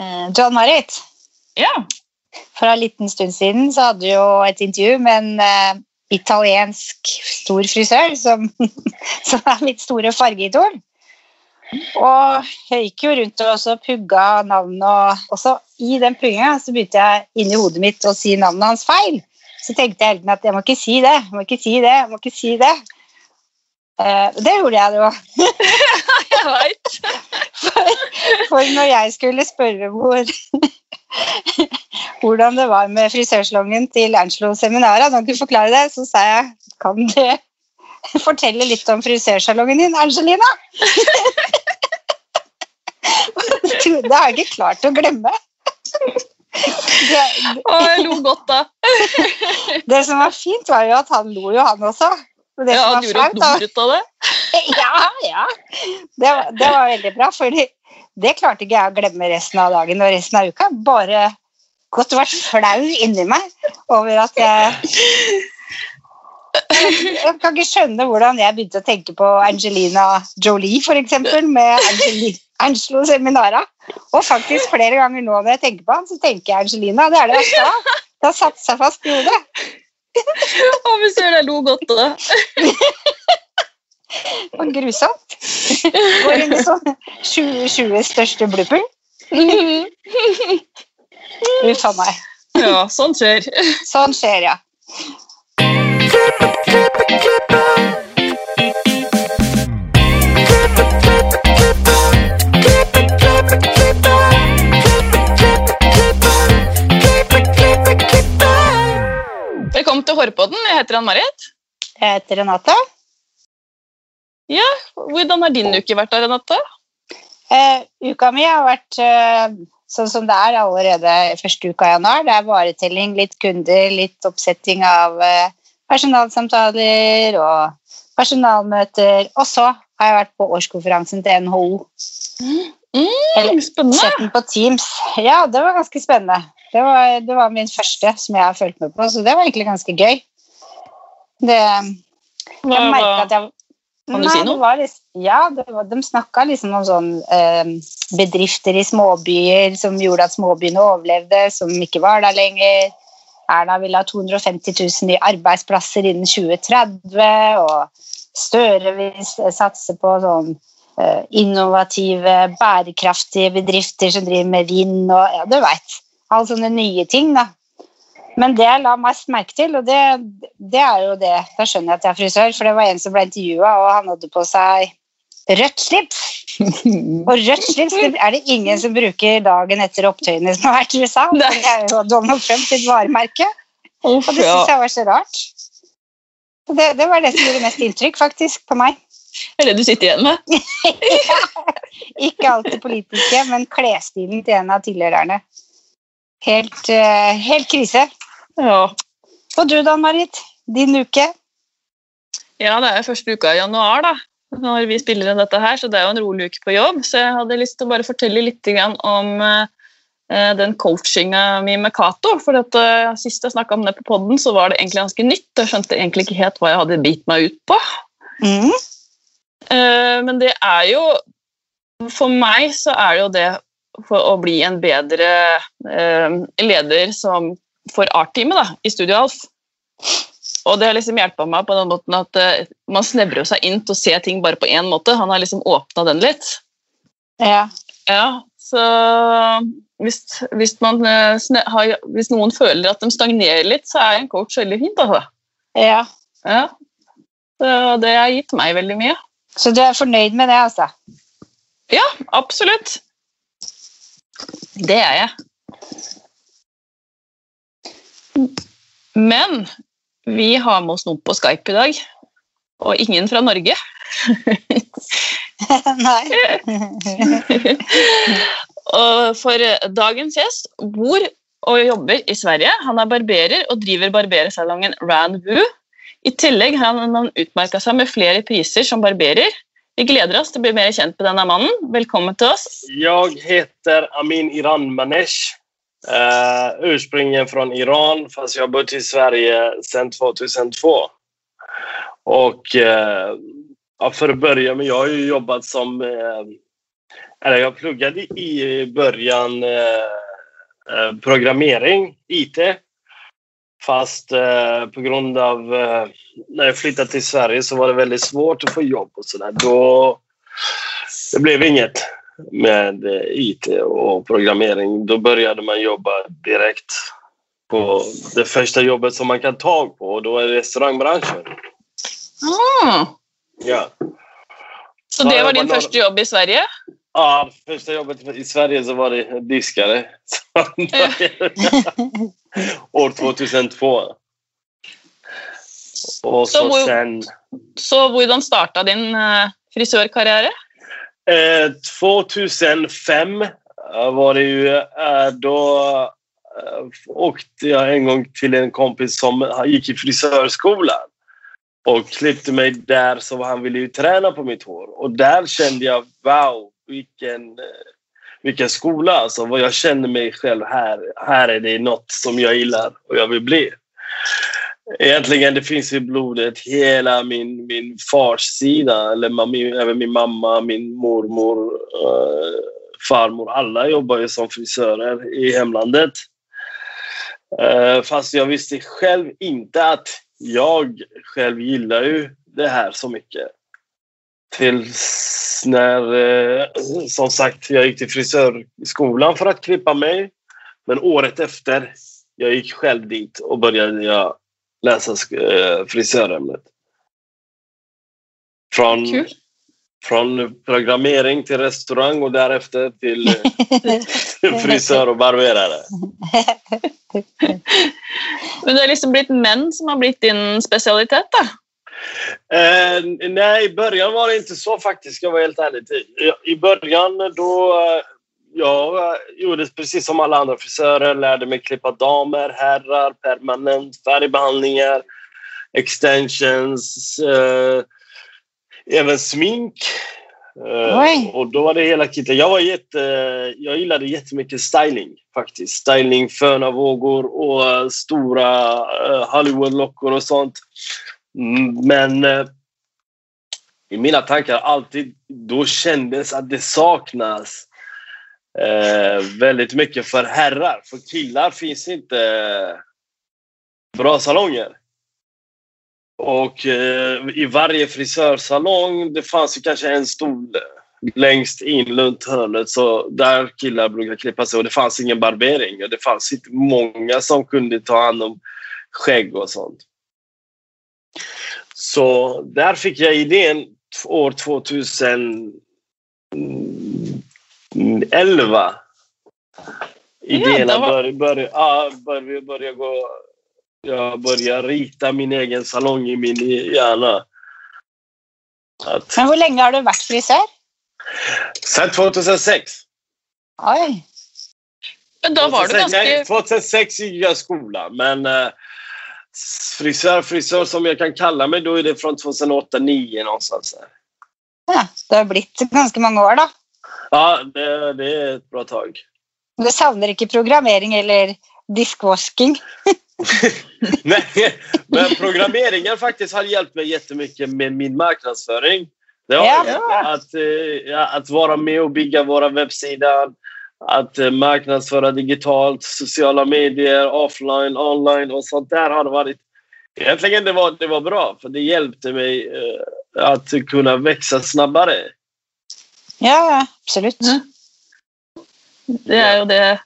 Eh, John Marit, Ja. for en liten stund siden så hadde du jo et intervju med en eh, italiensk stor frisør som, som er mitt store fargeidol. Og jeg gikk jo rundt og pugga navn, og også i den pugginga så begynte jeg inni hodet mitt å si navnet hans feil. Så tenkte jeg hele tiden at jeg må ikke si det, jeg må ikke si det, jeg må ikke si det. Eh, det gjorde jeg jo. Jeg veit. For, for når jeg skulle spørre hvor, hvordan det var med frisørsalongen til Ernstlo Seminaret, da han kunne forklare det, så sa jeg kan du fortelle litt om frisørsalongen din, Angelina? Det har jeg ikke klart å glemme. Det, Å, jeg lo godt da. det som var fint, var jo at han lo jo, han også. Og det Ja, som du var flaut, da, det. Ja, ja. Det, var- det var veldig bra, for det klarte ikke jeg å glemme resten av dagen og resten av uka. Bare og vært flau inni meg over at jeg Jeg kan ikke skjønne hvordan jeg begynte å tenke på Angelina Jolie, f.eks., med Angelo Seminara. Og faktisk flere ganger nå når jeg tenker på han, så tenker jeg Angelina. Det er det verste. Det har satt seg fast i hodet. Å, vi ser jeg lo godt av det. Og grusomt. Går inn sånn 2020 største blooper. Uff a meg. Ja, sånn skjer. Sånn skjer, ja. Velkommen til Hårpodden. Jeg heter Ann-Marit. Jeg heter Renate. Hvordan har din uke vært da, Renate? Eh, uka mi har vært eh, sånn som det er allerede første uka i januar. Det er varetelling, litt kunder, litt oppsetting av eh, personalsamtaler og personalmøter. Og så har jeg vært på årskonferansen til NHO. Mm, spennende. Sett den på Teams. Ja, det var ganske spennende. Det var, det var min første som jeg har fulgt med på, så det var egentlig ganske gøy. Det, jeg at jeg Kan du Nei, si det noe? var liksom, ja, det var, de snakka liksom om sånn eh, bedrifter i småbyer som gjorde at småbyene overlevde, som ikke var der lenger. Erna ville ha 250 000 nye arbeidsplasser innen 2030, og Støre vil satse på sånn eh, innovative, bærekraftige bedrifter som driver med vind og ja, du veit. Alle sånne nye ting, da. Men det jeg la mest merke til, og det, det er jo det Da skjønner jeg at jeg er frisør, for det var en som ble intervjua, og han hadde på seg rødt slips. Og rødt slips det er det ingen som bruker dagen etter opptøyene som har vært i USA. Det er jo Donald Trump sitt varemerke. Og det syns jeg var så rart. Det, det var det som gjorde mest inntrykk, faktisk, på meg. Det er det du sitter igjen med. Ikke alltid politiske, men klesstilen til en av tilhørerne. Helt, eh, helt krise. Ja. Og du da, Marit? Din uke? ja, det er første uka i januar, da. Når vi spiller inn dette her, så det er jo en rolig uke på jobb. Så jeg hadde lyst til å bare fortelle litt om eh, den coachinga mi med Cato. For at, eh, sist jeg snakka om det på poden, så var det egentlig ganske nytt. Jeg skjønte egentlig ikke helt hva jeg hadde bitt meg ut på. Mm. Eh, men det er jo For meg så er det jo det for å bli en bedre leder som for Art-teamet da, i Studio Alf. Og det har liksom hjulpet meg på den måten at eh, man snevrer seg inn til å se ting bare på én måte. Han har liksom åpna den litt. Ja. Ja, så hvis, hvis, man, eh, sne, har, hvis noen føler at de stagnerer litt, så er en coach veldig fint. Altså. ja. Ja. Så det har gitt meg veldig mye. Så du er fornøyd med det, altså? Ja, absolutt. Det er jeg. Men vi har med oss noen på Skype i dag, og ingen fra Norge. Nei. og for dagens gjest bor og jobber i Sverige. Han er barberer og driver barbersalongen Ranvu. I tillegg har han utmerka seg med flere priser som barberer. Vi gleder oss til å bli mer kjent med denne mannen. Velkommen til oss. Jag heter Amin Iran Manesh. Uh, ursprungligen från Iran, fast jag har bott i Sverige sedan 2002. Och uh, ja, för att börja med, jag har ju jobbat som Uh, eller jag pluggade i början uh, programmering, IT. Fast på grund av när jag flyttade till Sverige så var det väldigt svårt att få jobb och sådär. Då det blev inget med eh, IT och programmering. Då började man jobba direkt på det första jobbet som man kan ta på och då är det restaurangbranschen. Mm. Ja. Så det var din första jobb i Sverige? Ja, första jobbet i Sverige så var det diskare. År 2002. Och så, så sen... Så hur startade din uh, frisörkarriär? Eh, 2005 eh, var det ju... Eh, då eh, åkte jag en gång till en kompis som gick i frisörskolan och klippte mig där så han ville ju träna på mitt hår. Och där kände jag wow, vilken, eh, vilken skola. Alltså, vad jag känner mig själv här. Här är det något som jag gillar och jag vill bli. Egentligen det finns i blodet hela min, min fars sida, eller min, även min mamma, min mormor, äh, farmor. Alla jobbar ju som frisörer i hemlandet. Äh, fast jag visste själv inte att jag själv gillar ju det här så mycket. Tills när, äh, som sagt, jag gick till frisörskolan för att klippa mig. Men året efter, jag gick själv dit och började jag läsa eh, frisörämnet. Från, Kul. från programmering till restaurang och därefter till eh, frisör och barberare. Men det har liksom blivit män som har blivit din specialitet då? Eh, nej, i början var det inte så faktiskt, ska jag vara helt ärlig. I början då jag gjorde precis som alla andra frisörer, lärde mig klippa damer, herrar, permanent, färgbehandlingar, extensions, eh, även smink. Eh, och då var det hela kittet. Jag, var jätte, jag gillade jättemycket styling faktiskt. Styling, föna vågor och stora eh, Hollywood-lockor och sånt. Mm, men eh, i mina tankar alltid då kändes att det saknas eh, väldigt mycket för herrar. För killar finns inte eh, bra salonger. Och eh, i varje frisörsalong, det fanns ju kanske en stol eh, längst in runt hörnet så där killar brukade klippa sig och det fanns ingen barbering och det fanns inte många som kunde ta hand om skägg och sånt. Så där fick jag idén år 2000 11. Idéerna bör, bör, ja, bör, börja gå... Jag börjar rita min egen salong i min hjärna. Att, Men hur länge har du varit frisör? Sedan 2006. Oj. Men då var 2006, du ganska... Nej, 2006 gick jag skola, men eh, frisör, frisör som jag kan kalla mig, då är det från 2008, 2009 någonstans. Ja, det har blivit ganska många år då. Ja, det, det är ett bra tag. Du saknar inte programmering eller diskvasking? Nej, men programmeringen faktiskt har hjälpt mig jättemycket med min marknadsföring. Det har ja. att, eh, ja, att vara med och bygga våra webbsidor, att eh, marknadsföra digitalt, sociala medier, offline, online och sånt där har varit. Egentligen det var det var bra för det hjälpte mig eh, att kunna växa snabbare. Ja, absolut. Mm. Det är ju det,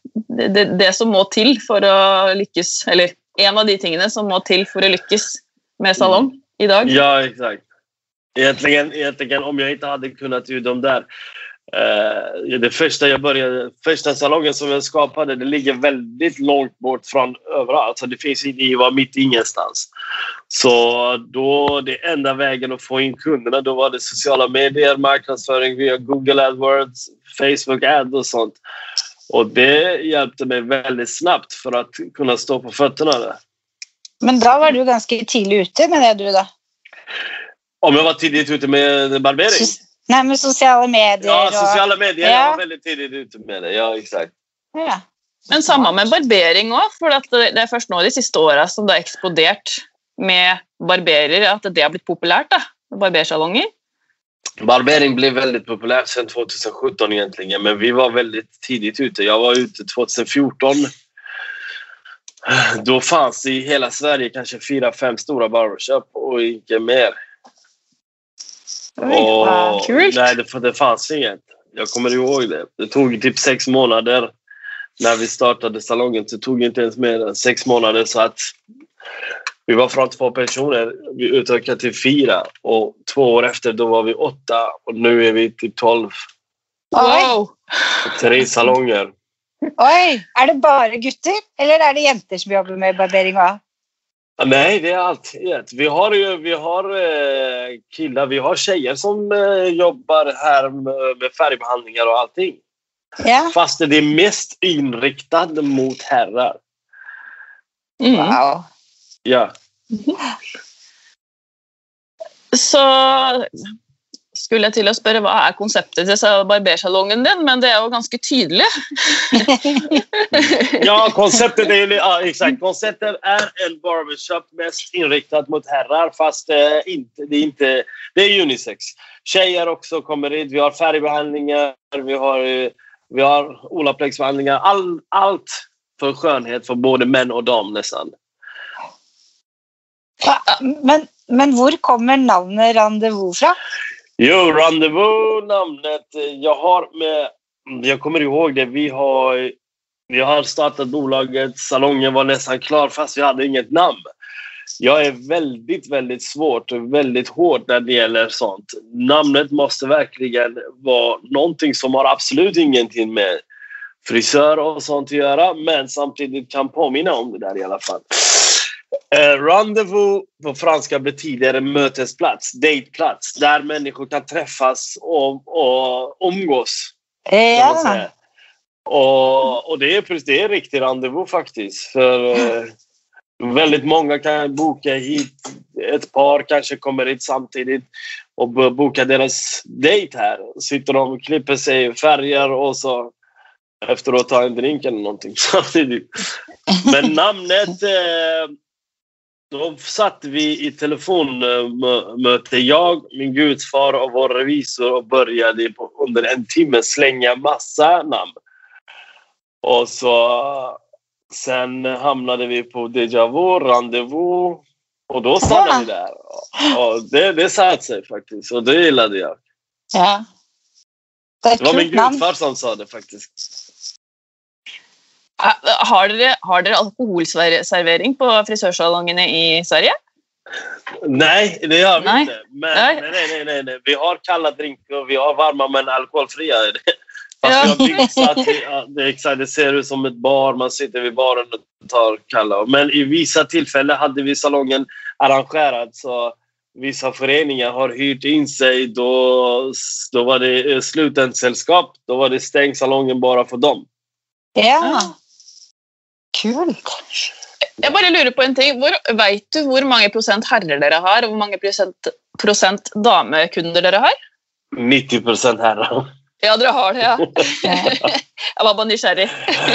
det, det, som må till för att lyckas, eller en av de tingene som må till för att lyckas med salong mm. idag. Ja, exakt. Egentligen, egentligen om jag inte hade kunnat göra de där det första jag började, första salongen som jag skapade, det ligger väldigt långt bort från överallt. Alltså det finns det var mitt ingenstans. Så då, det enda vägen att få in kunderna, då var det sociala medier, marknadsföring via Google AdWords, Facebook Ads och sånt. Och det hjälpte mig väldigt snabbt för att kunna stå på fötterna där. Men då var du ganska tidigt ute med det du då? Om jag var tidigt ute med barbering? Nej, men sociala medier. Ja, sociala medier. Ja. Jag var väldigt tidigt ute med det. Ja, exakt. Ja. Men samma med barbering òg, for det är först nu de sista åren som det har exploderat med barberer, att det har blivit populärt. da, Barbersalonger. barbering blev väldigt populärt sedan 2017 egentligen, men vi var väldigt tidigt ute. Jag var ute 2014. Då fanns det i hela Sverige kanske fyra, fem stora barbershop och inte mer. Kul. nej, det, det fanns inget. Jag kommer ihåg det. Det tog typ sex månader när vi startade salongen. Det tog inte ens mer än sex månader så att vi var från två personer, vi utökade till fyra och två år efter då var vi åtta och nu är vi typ tolv. Oj, Wow! Tre salonger. oj, är det bara gutter eller är det jenter som jobbar med barbering också? Nej, det är allt ett. Vi har ju vi har, eh, killar, vi har tjejer som eh, jobbar här med, med färgbehandlingar och allting. Ja. Fast det är mest inriktat mot herrar. Mm. Wow. Ja. Så skulle jeg til å spørre hva er konseptet til barbersalongen din, men det er jo ganske tydelig. Ja, konceptet är ju, ja, exakt. Konceptet är en barbershop mest inriktat mot herrar fast eh, inte, det är inte... Det är unisex. Tjejer också kommer hit. Vi har färgbehandlingar, vi har, eh, vi har olaplexbehandlingar. All, allt för skönhet för både män och dam nästan. Men, men hvor kommer navnet Rendezvous fra? Jo, Rendezvous namnet. Jag har med... Jag kommer ihåg det. Vi har, vi har startat bolaget. Salongen var nästan klar fast vi hade inget namn. Jag är väldigt, väldigt svårt och väldigt hård när det gäller sånt. Namnet måste verkligen vara någonting som har absolut ingenting med frisör och sånt att göra men samtidigt kan påminna om det där i alla fall. Eh, rendezvous på franska betyder mötesplats, dateplats, där människor kan träffas och, och man Ja. Och, och det, är, det är riktig rendezvous faktiskt. För eh, väldigt många kan boka hit, ett par kanske kommer hit samtidigt och bo- boka deras dejt här. Sitter de och klipper sig, färger och så efteråt tar en drink eller någonting samtidigt. Men namnet eh, då satt vi i telefonmöte, jag, min gudfar och vår revisor och började på, under en timme slänga massa namn. Och så sen hamnade vi på Deja Vu, Rendezvous och då stannade vi där. Och det, det satt sig faktiskt och det gillade jag. ja. Det Det var min gudfar som sa det faktiskt. Har dere, har dere alkoholservering på frisørsalongene i Sverige? Nej, det gör vi Nej. inte. Men, Nej. nej. Nej, nej. Vi har kalla drinkar och vi har varma men alkoholfria. Fast Ja. har det, ja, det, är exakt, det ser ut som ett bar. Man sitter vid baren och tar kalla. Men i vissa tillfällen hade vi salongen arrangerad så vissa föreningar har hyrt in sig. Då, då var det eh, slutensällskap. Då var det stängd salongen bara för dem. Ja. Kult. Jeg bare lurer på en ting. Hvor, vet du hvor mange prosent herrer dere har, og hvor mange prosent, prosent damekunder dere har? 90 procent herrar. Ja, dere har det, ja. Jeg var bare nysgjerrig.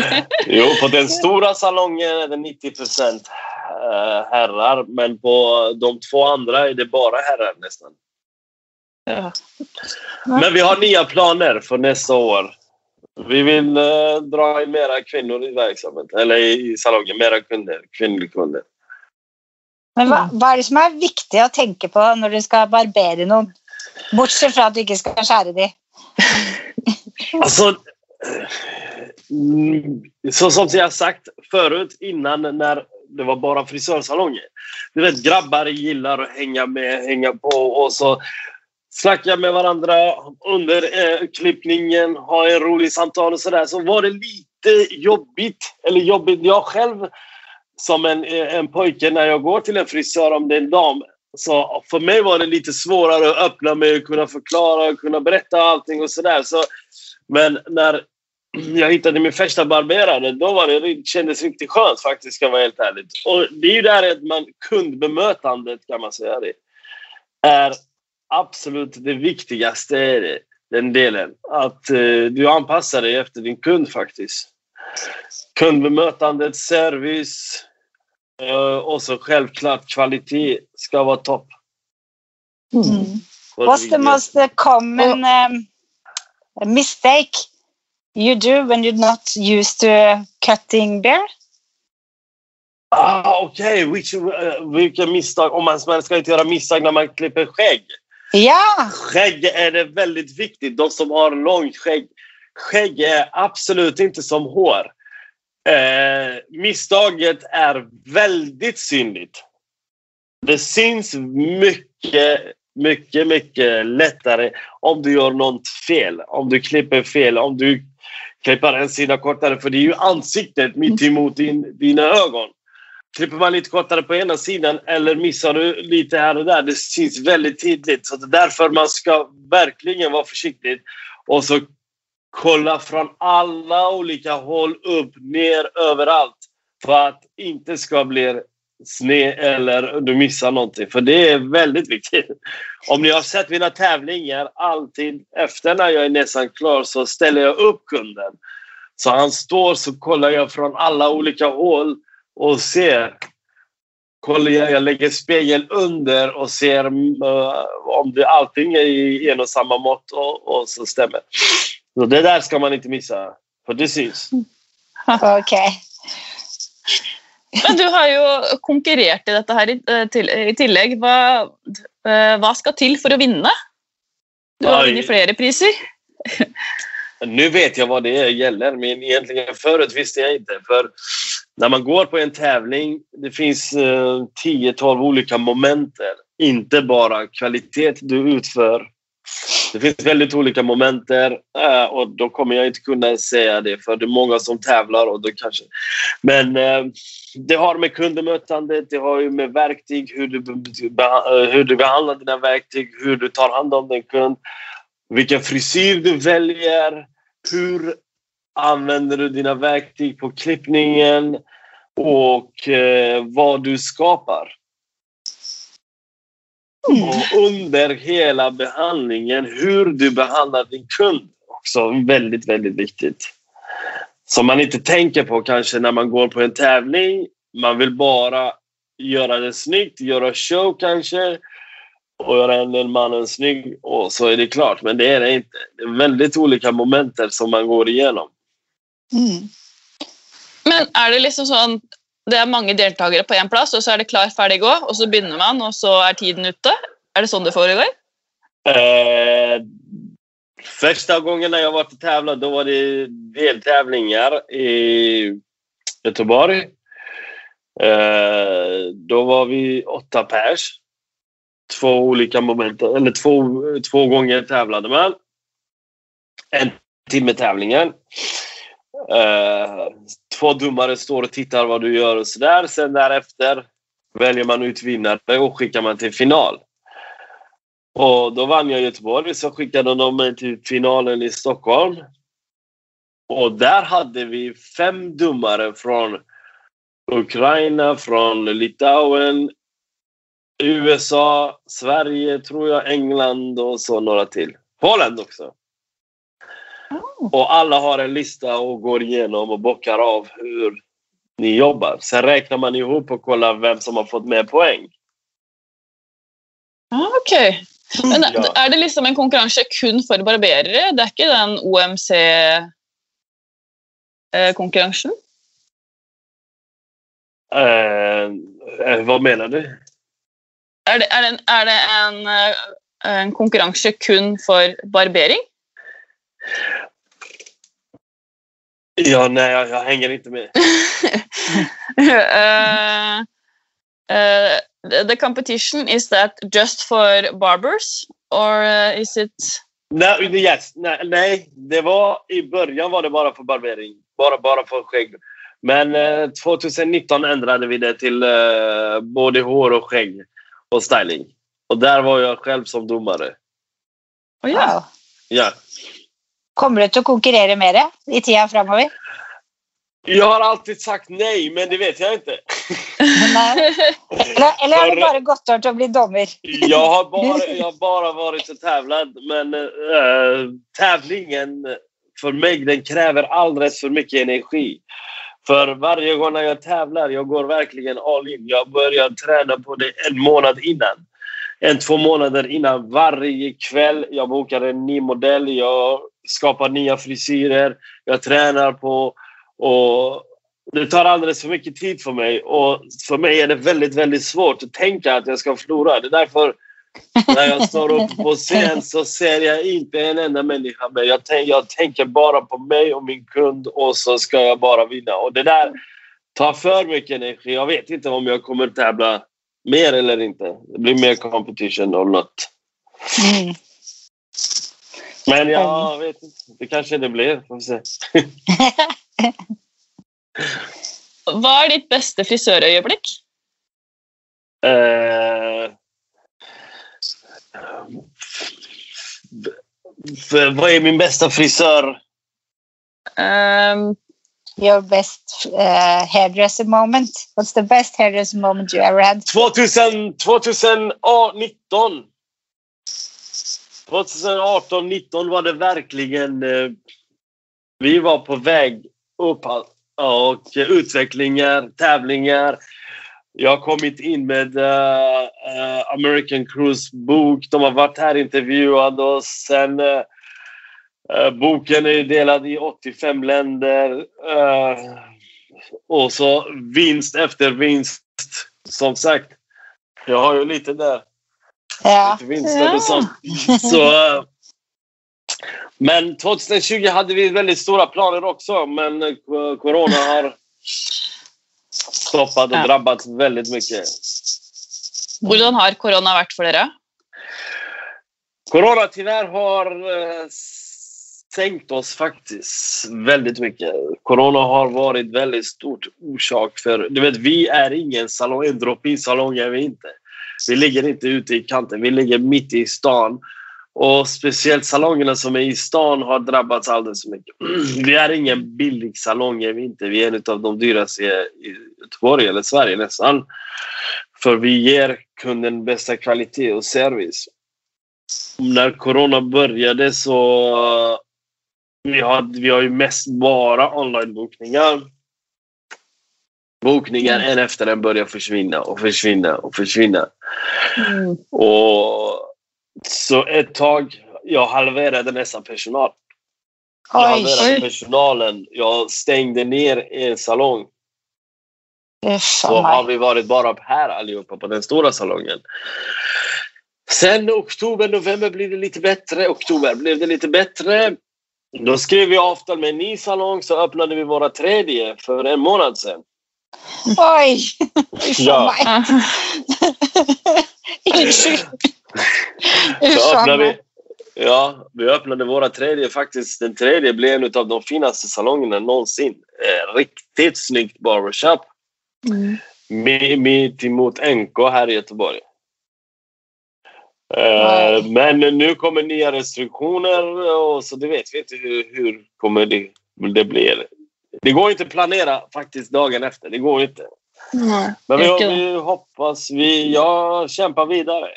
Jo, på den stora salongen är det 90 procent herrar, men på de två andra är det bara herrar nästan. Ja. Men vi har nya planer för nästa år. Vi vill eh, dra in mera kvinnor i verksamheten, eller i, salongen. Mera kunder, kvinnliga kunder. Men hva er det som er viktig å tenke på når du skal barbere noen? Bortsett fra at du ikke skal skjære de. Alltså, mm, så som jag sagt förut innan när det var bara frisörsalonger. Du vet, grabbar gillar att hänga med, hänga på och så snacka med varandra under eh, klippningen, ha en rolig samtal och sådär. Så var det lite jobbigt, eller jobbigt, jag själv som en, eh, en pojke när jag går till en frisör om det är en dam. Så för mig var det lite svårare att öppna mig och kunna förklara och kunna berätta allting och sådär. Så, men när jag hittade min första barberare, då var det, det kändes riktigt skönt faktiskt, ska jag vara helt ärlig. Och det är ju där att man, kundbemötandet kan man säga det, är absolut det viktigaste i det, den delen. Att eh, du anpassar dig efter din kund faktiskt. Kundbemötandet, service eh, och så självklart kvalitet ska vara topp. Mm. What's the most uh, common um, mistake you do when you're not used to cutting bear? Ah, Okej, okay. uh, vilka misstag? Om man, man ska inte göra misstag när man klipper skägg. Ja! Skägg är det väldigt viktigt. De som har långt skägg. Skägg är absolut inte som hår. Eh, misstaget är väldigt synligt. Det syns mycket, mycket, mycket lättare om du gör något fel. Om du klipper fel, om du klipper en sida kortare. För det är ju ansiktet mitt emot din, dina ögon. Klipper man lite kortare på ena sidan eller missar du lite här och där, det syns väldigt tydligt. Så det är därför man ska verkligen vara försiktig. Och så kolla från alla olika håll, upp, ner, överallt. För att inte ska bli sned eller du missar någonting. För det är väldigt viktigt. Om ni har sett mina tävlingar, alltid efter när jag är nästan klar så ställer jag upp kunden. Så han står så kollar jag från alla olika håll och ser. Kollar jag, jag lägger spegel under och ser uh, om det, allting är i en och samma mått och, och så stämmer. Så det där ska man inte missa, för det syns. Okej. Okay. Men du har ju konkurrerat i detta här i, eh, till, i tillägg. Vad, eh, vad ska till för att vinna? Du har vunnit flera priser. Nu vet jag vad det gäller, men egentligen förut visste jag inte. För när man går på en tävling, det finns eh, 10-12 olika momenter. Inte bara kvalitet du utför det finns väldigt olika momenter eh, och då kommer jag inte kunna säga det för det är många som tävlar och då kanske... Men eh, det har med kundemötandet, det har ju med verktyg, hur du, eh, hur du behandlar dina verktyg, hur du tar hand om din kund, vilken frisyr du väljer, hur använder du dina verktyg på klippningen och eh, vad du skapar. Mm. Och under hela behandlingen, hur du behandlar din kund. Också väldigt, väldigt viktigt. Som man inte tänker på kanske när man går på en tävling. Man vill bara göra det snyggt, göra show kanske och göra den mannen snygg och så är det klart. Men det är det inte. Det är väldigt olika momenter som man går igenom. Mm. Men är det liksom så det är många deltagare på en plats och så är det klar, färdig, gå och så börjar man och så är tiden ute. Är det så det föregår? Eh, första gången när jag var och tävlade då var det deltävlingar i Göteborg. Eh, då var vi åtta pers. Två olika moment, eller två, två gånger tävlade man. En timme tävlingen. Eh, två domare står och tittar vad du gör och sådär. Sen därefter väljer man ut vinnare och skickar man till final. Och då vann jag Göteborg, så skickade de mig till finalen i Stockholm. Och där hade vi fem domare från Ukraina, från Litauen, USA, Sverige, tror jag, England och så några till. Polen också. Och alla har en lista och går igenom och bockar av hur ni jobbar. Sen räknar man ihop och kollar vem som har fått mer poäng. Okej. Okay. Men ja. är det liksom en konkurrens kun för barberare? Det är inte den OMC-konkurrensen? Eh, eh, vad menar du? Är det, är det, är det en, eh, en konkurrens kun för barbering? Ja, nej, jag, jag hänger inte med. uh, uh, the competition, is that just for barbers? Or uh, is it... Nej, yes. nej, nej, det var i början var det bara för barbering. Bara, bara för skägg. Men 2019 ändrade vi det till både hår och skägg och styling. Och där var jag själv som domare. Oh, ja. ja. Kommer du att konkurrera det i tiden framöver? Jag har alltid sagt nej, men det vet jag inte. Eller, eller har du bara gått att bli domare? jag, har bara, jag har bara varit och tävlat, men äh, tävlingen för mig den kräver alldeles för mycket energi. För varje gång när jag tävlar, jag går verkligen all in. Jag börjar träna på det en månad innan. en, två månader innan varje kväll. Jag bokar en ny modell, jag skapar nya frisyrer, jag tränar på och det tar alldeles för mycket tid för mig och för mig är det väldigt, väldigt svårt att tänka att jag ska förlora. Det är därför när jag står upp på scen så ser jag inte en enda människa med. Jag, tänk, jag tänker bara på mig och min kund och så ska jag bara vinna. Och det där tar för mycket energi. Jag vet inte om jag kommer tävla mer eller inte. Det blir mer competition och något. Mm. Men jag vet inte. Det kanske det blir. Får vi se. Vad är ditt bästa frisörögonblick? Uh, vad är min bästa frisör? Um, your best uh, hairdresser moment? What's the best hairdresser moment you ever had? 2000, 2019. 2018, 19 var det verkligen... Eh, vi var på väg upp och utvecklingar, tävlingar. Jag har kommit in med uh, uh, American Cruise bok. De har varit här intervjuade och sen uh, boken är delad i 85 länder. och så vinst efter vinst. Som sagt, jag har ju lite där. Ja. Vinst ja. så. så men 2020 hade vi väldigt stora planer också, men corona har stoppat och ja. drabbats väldigt mycket. Hur har corona varit för er? Corona tyvärr har eh, sänkt oss faktiskt väldigt mycket. Corona har varit väldigt stort orsak för... Du vet, vi är ingen salong, en drop-in salong är vi inte. Vi ligger inte ute i kanten, vi ligger mitt i stan. Och speciellt salongerna som är i stan har drabbats alldeles för mycket. Vi är ingen billig salong, är vi inte. Vi är en av de dyraste i Göteborg eller Sverige nästan. För vi ger kunden bästa kvalitet och service. När corona började så vi har, vi har ju mest bara onlinebokningar. Bokningar en efter en börjar försvinna och försvinna och försvinna. Mm. Och så ett tag, jag halverade nästan personal. Jag halverade personalen. Jag stängde ner en salong. Så har vi varit bara här allihopa på den stora salongen. Sen oktober, november blev det lite bättre. Oktober blev det lite bättre. Då skrev vi avtal med en ny salong så öppnade vi våra tredje för en månad sedan. Oj! ja. så öppnade vi, ja, vi öppnade våra tredje, faktiskt den tredje blev en av de finaste salongerna någonsin. Eh, riktigt snyggt barbershop. Mm. Mitt emot NK här i Göteborg. Eh, men nu kommer nya restriktioner och så det vet vi inte hur, hur kommer det, det blir. Det går inte att planera faktiskt dagen efter. Det går inte. Mm. Men vi, vi hoppas. Vi, jag kämpar vidare.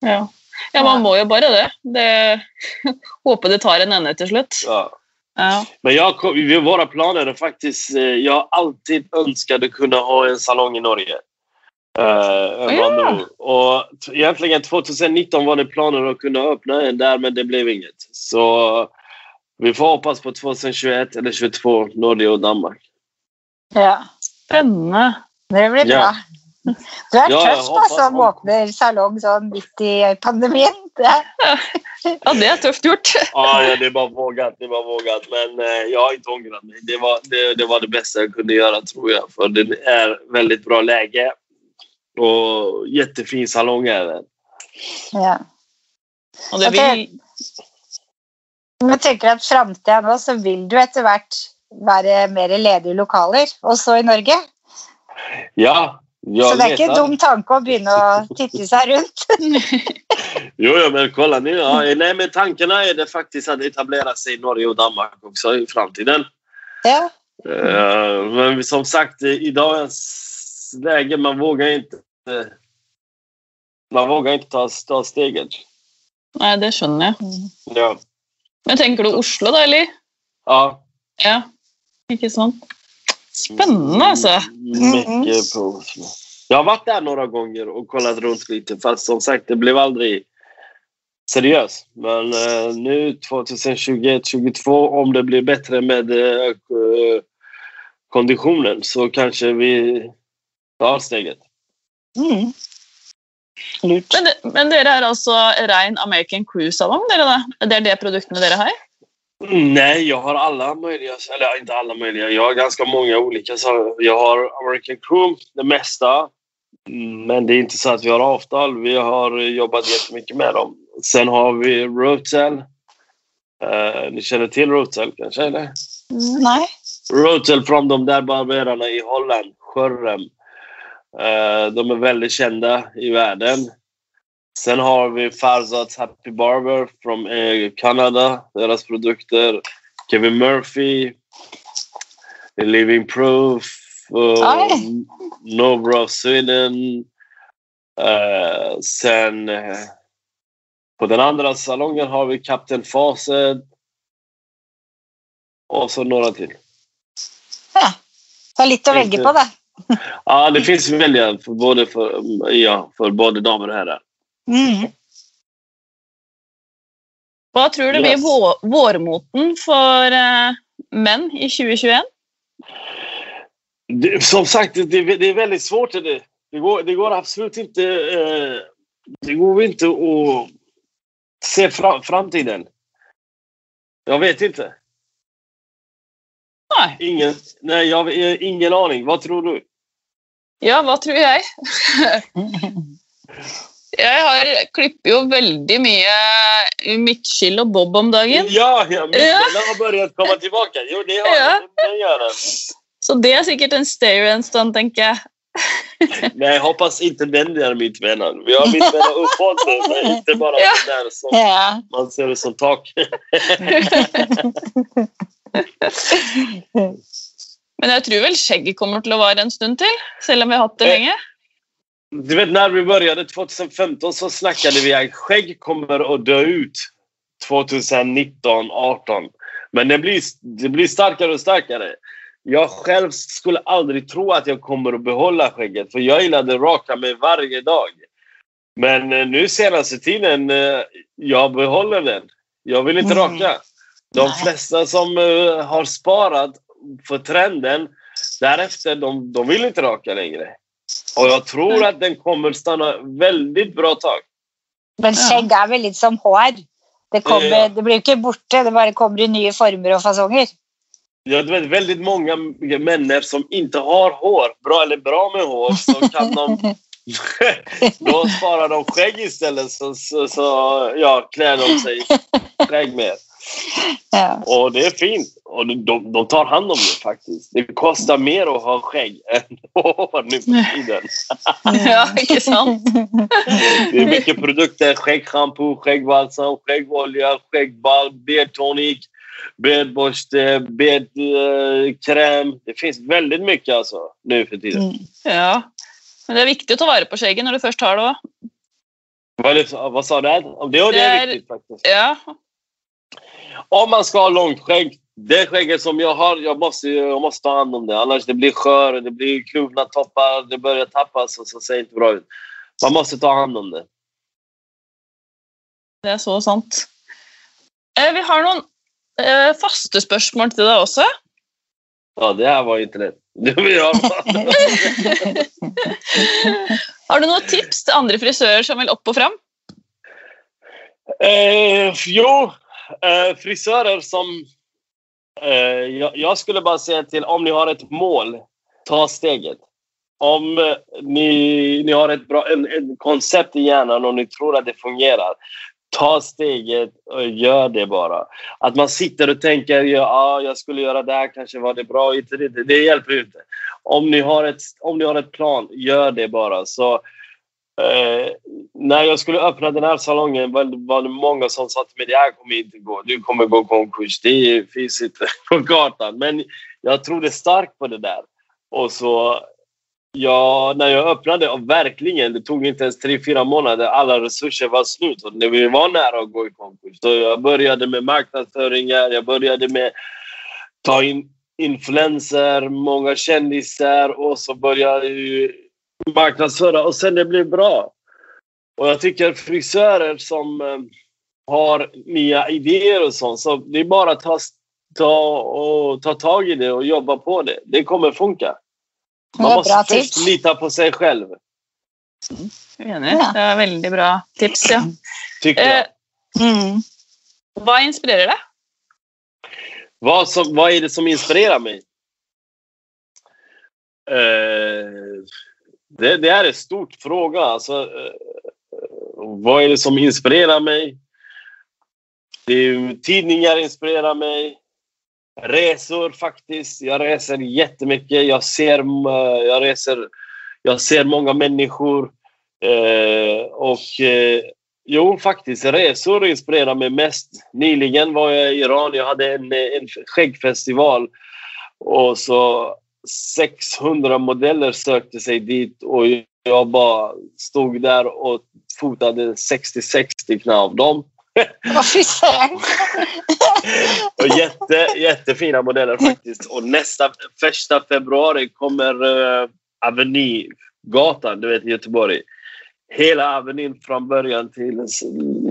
Ja. ja, man må ju bara det. det hoppas det tar en ände till slut. Ja. Ja. Men jag, våra planer är faktiskt... Eh, jag har alltid önskat att kunna ha en salong i Norge. Uh, ja. och egentligen 2019 var det planer att kunna öppna en där, men det blev inget. Så vi får hoppas på 2021 eller 2022, Norge och Danmark. Ja. Spännande. Det blir bra. Du är ja, tøff da, som åpner salong sånn midt i pandemien. ja, det är tufft gjort. ja, ja, det var vågat. Det var vågat. Men eh, jag har inte ångrat mig. Det var det, det var det bästa jag kunde göra, tror jag. För det är väldigt bra läge. Och jättefin salong är. Ja. Och det vill... Jag tänker att framtiden nu så vill du efterhvert vara mer lediga lokaler, också i Norge? Ja, så det är inte en dum tanke att börja titta sig runt? jo, jo, men kolla nu. Ja. Nej, men tankarna är det faktiskt att etablera sig i Norge och Danmark också i framtiden. Ja. Uh, men som sagt, i dagens läge, man vågar inte man vågar inte ta, ta steget. Nej, det skjønner jag. Mm. Ja. Men tänker du Oslo då, eller? Ja. Ja, inte sant? Spännande alltså. Mycket på Oslo. Jag har varit där några gånger och kollat runt lite fast som sagt det blev aldrig seriöst. Men eh, nu 2021-2022 om det blir bättre med eh, konditionen så kanske vi tar steget. Mm. Lurt. Men, det- men dere er altså rein American Crew-salong? Det er det produktene dere har? Nej, jag har alla möjliga, eller inte alla möjliga, jag har ganska många olika. Jag har American Crew, det mesta. Mm, Men det är inte så att vi har avtal. Vi har jobbat jättemycket med dem. Sen har vi Rotel. Eh, ni känner till Rotel kanske? Eller? Nej. Rotel från de där barberarna i Holland, Schörrem. Eh, de är väldigt kända i världen. Sen har vi Farzats Happy Barber från eh, Kanada, deras produkter. Kevin Murphy, Living Proof, uh, Oj. Nobro of Sweden. Sen på den andra salongen har vi Captain Fawcett. Och så några till. Ja. Det er litt å velge på, da. Ja, det finns välja för både, för, ja, för både damer och herrar. Mm. Hva tror du blir Yes. vå vårmoten for eh, menn i 2021? Det, som sagt, det, det är väldigt svårt. Det, det, går, det går absolut inte... Eh, det går inte att se fra, framtiden. Jag vet inte. Nei. Ingen, nej, jag har ingen aning. Vad tror du? Ja, hva tror jeg? Jeg har, klipper jo veldig mye midtskill og bob om dagen. Ja, ja vänner har börjat komma tillbaka. Jo, det har Ja. det, det gör den. Så det er sikkert en stay en stund, tenker jeg. Nej, jag hoppas inte den där mitt vänner. Vi har mitt vänner uppåt, men inte bara Ja. den där som Ja. man ser det som tak. Men jeg tror vel skjegget kommer til å vare en stund til, selv om vi har hatt det Eh, lenge. Du vet när vi började 2015 så snackade vi att skägg kommer att dö ut 2019, 18. Men det blir, det blir starkare och starkare. Jag själv skulle aldrig tro att jag kommer att behålla skägget för jag gillade att raka mig varje dag. Men eh, nu senaste tiden, eh, jag behåller den. Jag vill inte Mm. raka. De flesta som har sparat för trenden därefter, de, de vill inte raka längre. Och jag tror att den kommer stanna väldigt bra tag. Men skjegg er vel litt som hår. Det, kommer, Ja. det blir jo ikke borte, det bare kommer i nye former og fasonger. Jag vet väldigt många människor som inte har hår, bra eller bra med hår, så kan de... då sparar de skägg istället så, så, så ja, klär de sig skägg med. Ja. Och det är fint. Och de- de, de tar hand om det faktiskt. Det kostar mer att ha skägg än hår nu för tiden. Ja, ikke sant? Det är mycket produkter. Skäggschampo, skäggbalsam, skäggolja, skäggball, beardtonic, beardborste, beardkräm. Det finns väldigt mycket alltså nu för tiden. Mm. Ja. Men det er viktig å ta vare på skjegget når du først har det. Vad, är sa du? Det, det Det är är- viktigt faktiskt. Ja. Om man ska ha långt skägg, det skägget som jag har, jag måste, jag måste ta hand om det. Annars det blir skör, det blir kluvna toppar, det börjar tappas och så ser inte bra ut. Man måste ta hand om det. Det er så sant. Eh, Vi har noen eh, faste spørsmål til deg også. Ja, det här var inte lätt. Vill. Har du noen tips til andre frisører som vil opp og fram? Eh, jo, eh, frisörer som... Eh, jag, jag skulle bara säga till, om ni har ett mål, ta steget. Om eh, ni, ni har ett bra en, en koncept i hjärnan och ni tror att det fungerar, ta steget och gör det bara. Att man sitter och tänker ja, ah, jag skulle göra det här, kanske var det bra, inte det, det, det hjälper ju inte. Om ni, har ett, om ni har ett plan, gör det bara. Så Eh, när jag skulle öppna den här salongen var, det många som sa till mig det här kommer inte gå. Du kommer gå konkurs. Det finns inte på kartan. Men jag trodde starkt på det där. Och så ja, när jag öppnade, och verkligen, det tog inte ens tre, fyra månader. Alla resurser var slut. Och vi var nära att gå i konkurs. Så jag började med marknadsföringar. Jag började med ta in influenser, många kändisar och så började jag ju marknadsföra och sen det blir bra. Och jag tycker frisörer som eh, har nya idéer och sånt, så det är bara att ta, ta, och, ta tag i det och jobba på det. Det kommer funka. Man måste först tips. lita på sig själv, Enig. Ja. Det er veldig bra tips. ja. tycker jag. Eh, Mm. hva inspirerer deg? Vad, som, vad är det som inspirerar mig? Eh, det, det är en stor fråga. Alltså, eh, eh, vad är det som inspirerar mig? Det är, tidningar inspirerar mig. Resor faktiskt. Jag reser jättemycket. Jag ser, eh, jag reser, jag ser många människor. Eh, och eh, Jo, faktiskt. Resor inspirerar mig mest. Nyligen var jag i Iran. Jag hade en, en skäggfestival. Och så 600 modeller sökte sig dit och jag bara stod där och fotade 60-60 av dem. Och jätte, jättefina modeller faktiskt. Och nästa första februari kommer uh, Avenygatan, du vet i Göteborg. Hela Avenyn från början till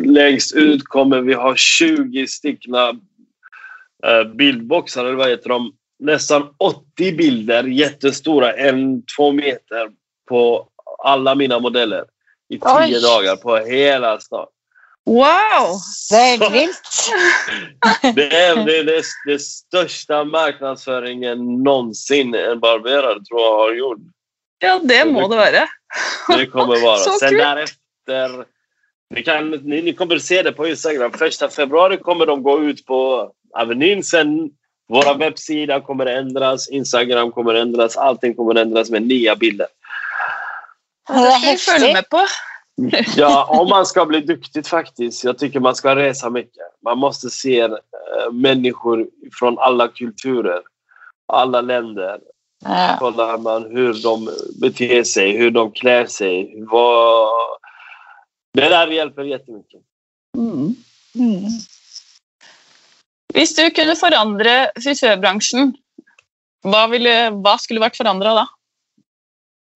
längst ut kommer vi ha 20 styckna uh, bildboxar, eller vad heter de? Nästan 80 bilder, jättestora, en, två meter på alla mina modeller. I tio Oj. dagar på hela stan. Wow! Det helt vilt. Det är det, det, det största marknadsföringen någonsin en barberare tror jag har gjort. Ja, det må det være. Det kommer vara. Så Sen kul. därefter, ni, kan, ni, ni kommer se det på Instagram. Första februari kommer de gå ut på Avenyn. Sen våra webbsida kommer ändras, Instagram kommer ändras, allting kommer ändras med nya bilder. Det skal vi heftig. med på. Ja, om man ska bli duktig faktiskt. Jag tycker man ska resa mycket. Man måste se eh, människor från alla kulturer, alla länder. Ja. kollar man hur de beter sig, hur de klär sig. Vad... Det där hjälper jättemycket. Mm. Hvis du kunne forandre frisørbransjen, hva, ville, hva skulle vært forandra da?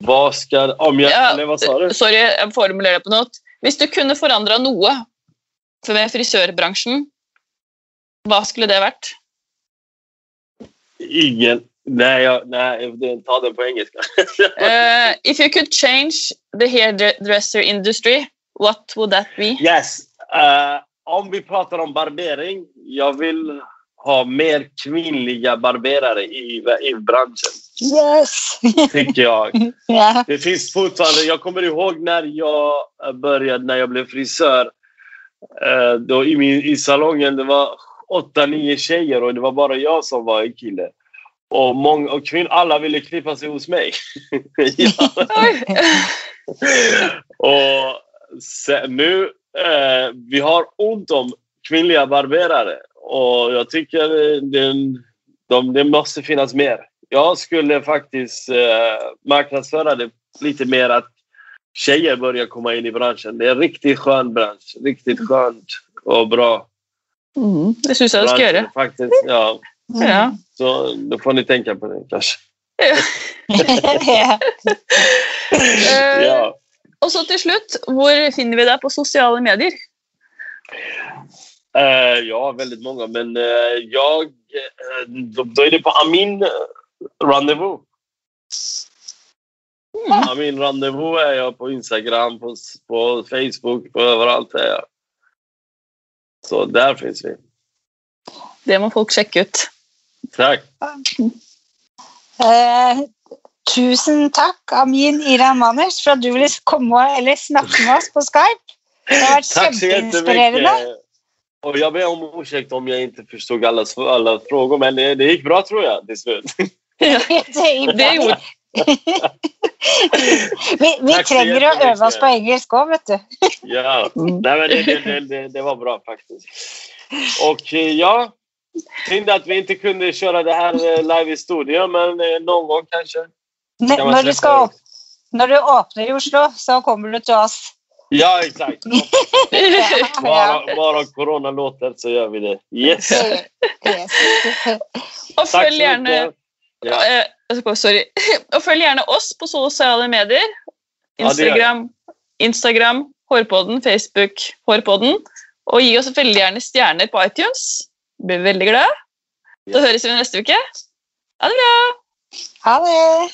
Vad ska... Om jag... Ja, eller vad sa du? Sorry, jeg formulerer det på noe. Hvis du kunne forandra noe med frisørbransjen, hva skulle det vært? Ingen. Nej, jag, nej, ta den på engelska. Uh, if you could change the hairdresser industry, what would that be? yes. Eh, om vi pratar om barbering. Jag vill ha mer kvinnliga barberare i, i branschen, Yes. tycker jag. Ja. Det finns fortfarande, jag kommer ihåg när jag började, när jag blev frisör. Eh, Då i, min, I salongen det var åtta, nio tjejer och det var bara jag som var en kille. Och, många, och kvinn, alla ville klippa sig hos mig. Och sen, nu, eh, vi har ont om kvinnliga barberare. Och jag tycker det, de, det måste finnas mer. Jag skulle faktiskt eh, marknadsföra det lite mer att tjejer börjar komma in i branschen. Det är en riktigt skön bransch. Riktigt skönt och bra. Mm, det syns skal bransch, gjøre. Faktiskt, ja. Ja. Så då får ni tänka på det kanske. ja. Eh, Ja. Og så til slutt, hvor finner vi deg på sosiale medier? Eh, ja, väldigt många. Men eh, jag... eh, då, då är det på Amin Rendezvous. Mm. Amin Rendezvous är jag på Instagram, på, på Facebook, på överallt är jag. Så där finns vi. Det må folk sjekke ut. Tack. Eh, tusen takk, Amin Iran Manners, for at du ville komme eller snakke med oss på Skype. Det har vært kjempeinspirerende. Och jag ber om ursäkt om jag inte förstod alla, alla frågor, men det, det gick bra tror jag till slut. Ja, Det gjorde Vi, vi trenger å øve oss på engelsk òg, vet du. Ja. Nej, men det, det, det, det, det var bra faktiskt. Och eh, ja, synd att vi inte kunde köra det här eh, live i studion, men eh, någon gång kanske. N- Kan man Når du, åp- når du åpner i Oslo, så kommer du til oss. Ja, exakt. Bara, bara corona låter så gör vi det. Yes! Yes. Følg gjerne mycket. Ja. eh, sorry. Og følg gjerne oss på sosiale medier. Instagram, Instagram Hårpodden, Facebook Hårpodden. Og gi oss veldig gjerne stjerner på iTunes. Blir veldig glad. Så høres vi neste uke. Ha det bra! Ha det!